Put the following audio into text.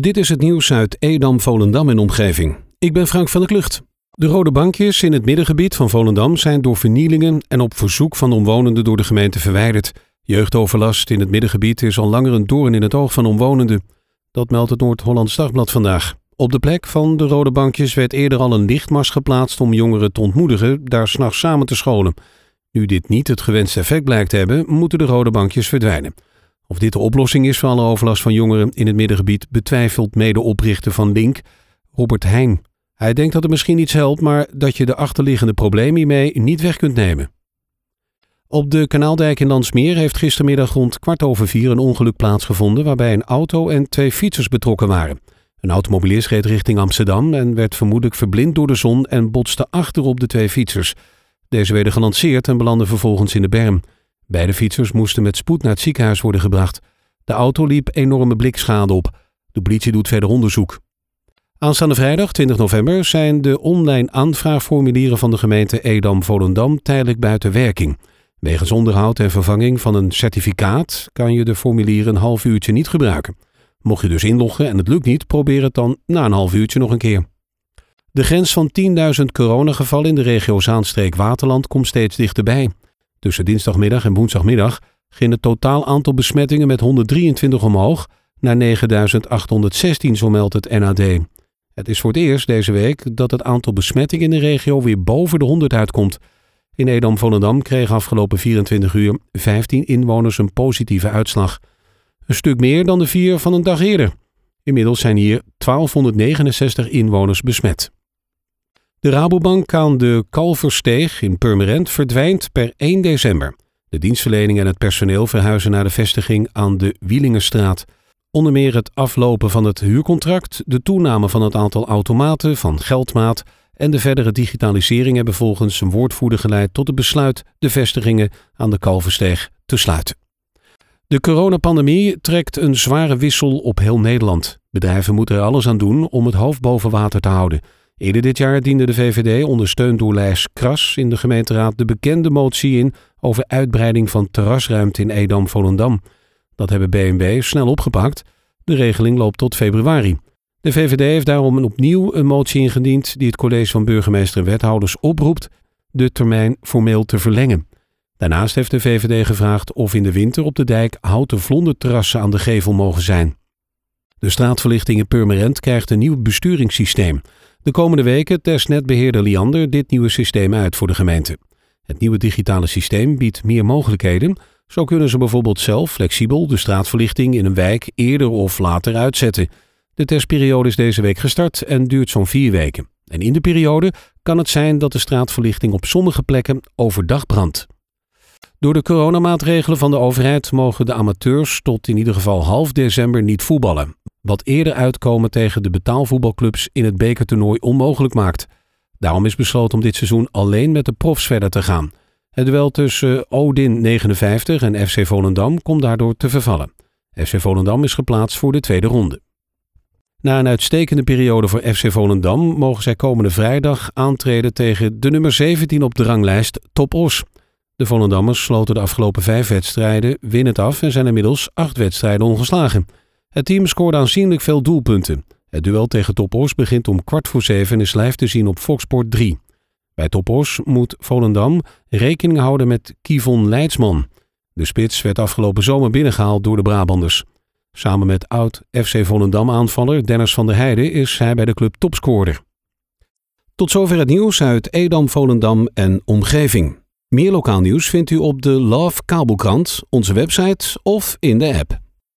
Dit is het nieuws uit Edam, Volendam en omgeving. Ik ben Frank van der Klucht. De rode bankjes in het middengebied van Volendam zijn door vernielingen en op verzoek van omwonenden door de gemeente verwijderd. Jeugdoverlast in het middengebied is al langer een doorn in het oog van omwonenden. Dat meldt het Noord-Hollands Dagblad vandaag. Op de plek van de rode bankjes werd eerder al een lichtmars geplaatst om jongeren te ontmoedigen daar s'nachts samen te scholen. Nu dit niet het gewenste effect blijkt te hebben, moeten de rode bankjes verdwijnen. Of dit de oplossing is voor alle overlast van jongeren in het middengebied betwijfelt medeoprichter van Link, Robert Heijn. Hij denkt dat het misschien iets helpt, maar dat je de achterliggende problemen hiermee niet weg kunt nemen. Op de Kanaaldijk in Landsmeer heeft gistermiddag rond kwart over vier een ongeluk plaatsgevonden waarbij een auto en twee fietsers betrokken waren. Een automobilist reed richting Amsterdam en werd vermoedelijk verblind door de zon en botste achter op de twee fietsers. Deze werden gelanceerd en belanden vervolgens in de berm. Beide fietsers moesten met spoed naar het ziekenhuis worden gebracht. De auto liep enorme blikschade op. De politie doet verder onderzoek. Aanstaande vrijdag 20 november zijn de online aanvraagformulieren van de gemeente Edam-Volendam tijdelijk buiten werking. Wegens onderhoud en vervanging van een certificaat kan je de formulieren een half uurtje niet gebruiken. Mocht je dus inloggen en het lukt niet, probeer het dan na een half uurtje nog een keer. De grens van 10.000 coronagevallen in de regio Zaanstreek-Waterland komt steeds dichterbij. Tussen dinsdagmiddag en woensdagmiddag ging het totaal aantal besmettingen met 123 omhoog naar 9816, zo meldt het NAD. Het is voor het eerst deze week dat het aantal besmettingen in de regio weer boven de 100 uitkomt. In Edam-Volendam kregen afgelopen 24 uur 15 inwoners een positieve uitslag. Een stuk meer dan de vier van een dag eerder. Inmiddels zijn hier 1269 inwoners besmet. De Rabobank aan de Kalversteeg in Purmerend verdwijnt per 1 december. De dienstverlening en het personeel verhuizen naar de vestiging aan de Wielingenstraat. Onder meer het aflopen van het huurcontract, de toename van het aantal automaten van geldmaat en de verdere digitalisering hebben volgens een woordvoerder geleid tot het besluit de vestigingen aan de Kalversteeg te sluiten. De coronapandemie trekt een zware wissel op heel Nederland. Bedrijven moeten er alles aan doen om het hoofd boven water te houden. Eerder dit jaar diende de VVD, ondersteund door Lijs Kras in de gemeenteraad, de bekende motie in over uitbreiding van terrasruimte in Edam-Volendam. Dat hebben BNB snel opgepakt. De regeling loopt tot februari. De VVD heeft daarom opnieuw een motie ingediend die het college van burgemeester en wethouders oproept de termijn formeel te verlengen. Daarnaast heeft de VVD gevraagd of in de winter op de dijk houten vlonderterrassen aan de gevel mogen zijn. De straatverlichting in Purmerend krijgt een nieuw besturingssysteem. De komende weken test netbeheerder Liander dit nieuwe systeem uit voor de gemeente. Het nieuwe digitale systeem biedt meer mogelijkheden. Zo kunnen ze bijvoorbeeld zelf flexibel de straatverlichting in een wijk eerder of later uitzetten. De testperiode is deze week gestart en duurt zo'n vier weken. En in de periode kan het zijn dat de straatverlichting op sommige plekken overdag brandt. Door de coronamaatregelen van de overheid mogen de amateurs tot in ieder geval half december niet voetballen. Wat eerder uitkomen tegen de betaalvoetbalclubs in het bekertoernooi onmogelijk maakt. Daarom is besloten om dit seizoen alleen met de profs verder te gaan. Het duel tussen Odin 59 en FC Volendam komt daardoor te vervallen. FC Volendam is geplaatst voor de tweede ronde. Na een uitstekende periode voor FC Volendam mogen zij komende vrijdag aantreden tegen de nummer 17 op de ranglijst Top Os. De Volendammers sloten de afgelopen vijf wedstrijden winnend af en zijn inmiddels acht wedstrijden ongeslagen. Het team scoorde aanzienlijk veel doelpunten. Het duel tegen Topos begint om kwart voor zeven en is live te zien op Foxport 3. Bij Topos moet Volendam rekening houden met Kivon Leidsman. De spits werd afgelopen zomer binnengehaald door de Brabanders. Samen met oud-FC Volendam-aanvaller Dennis van der Heijden is hij bij de club topscorer. Tot zover het nieuws uit Edam, Volendam en omgeving. Meer lokaal nieuws vindt u op de Love Kabelkrant, onze website of in de app.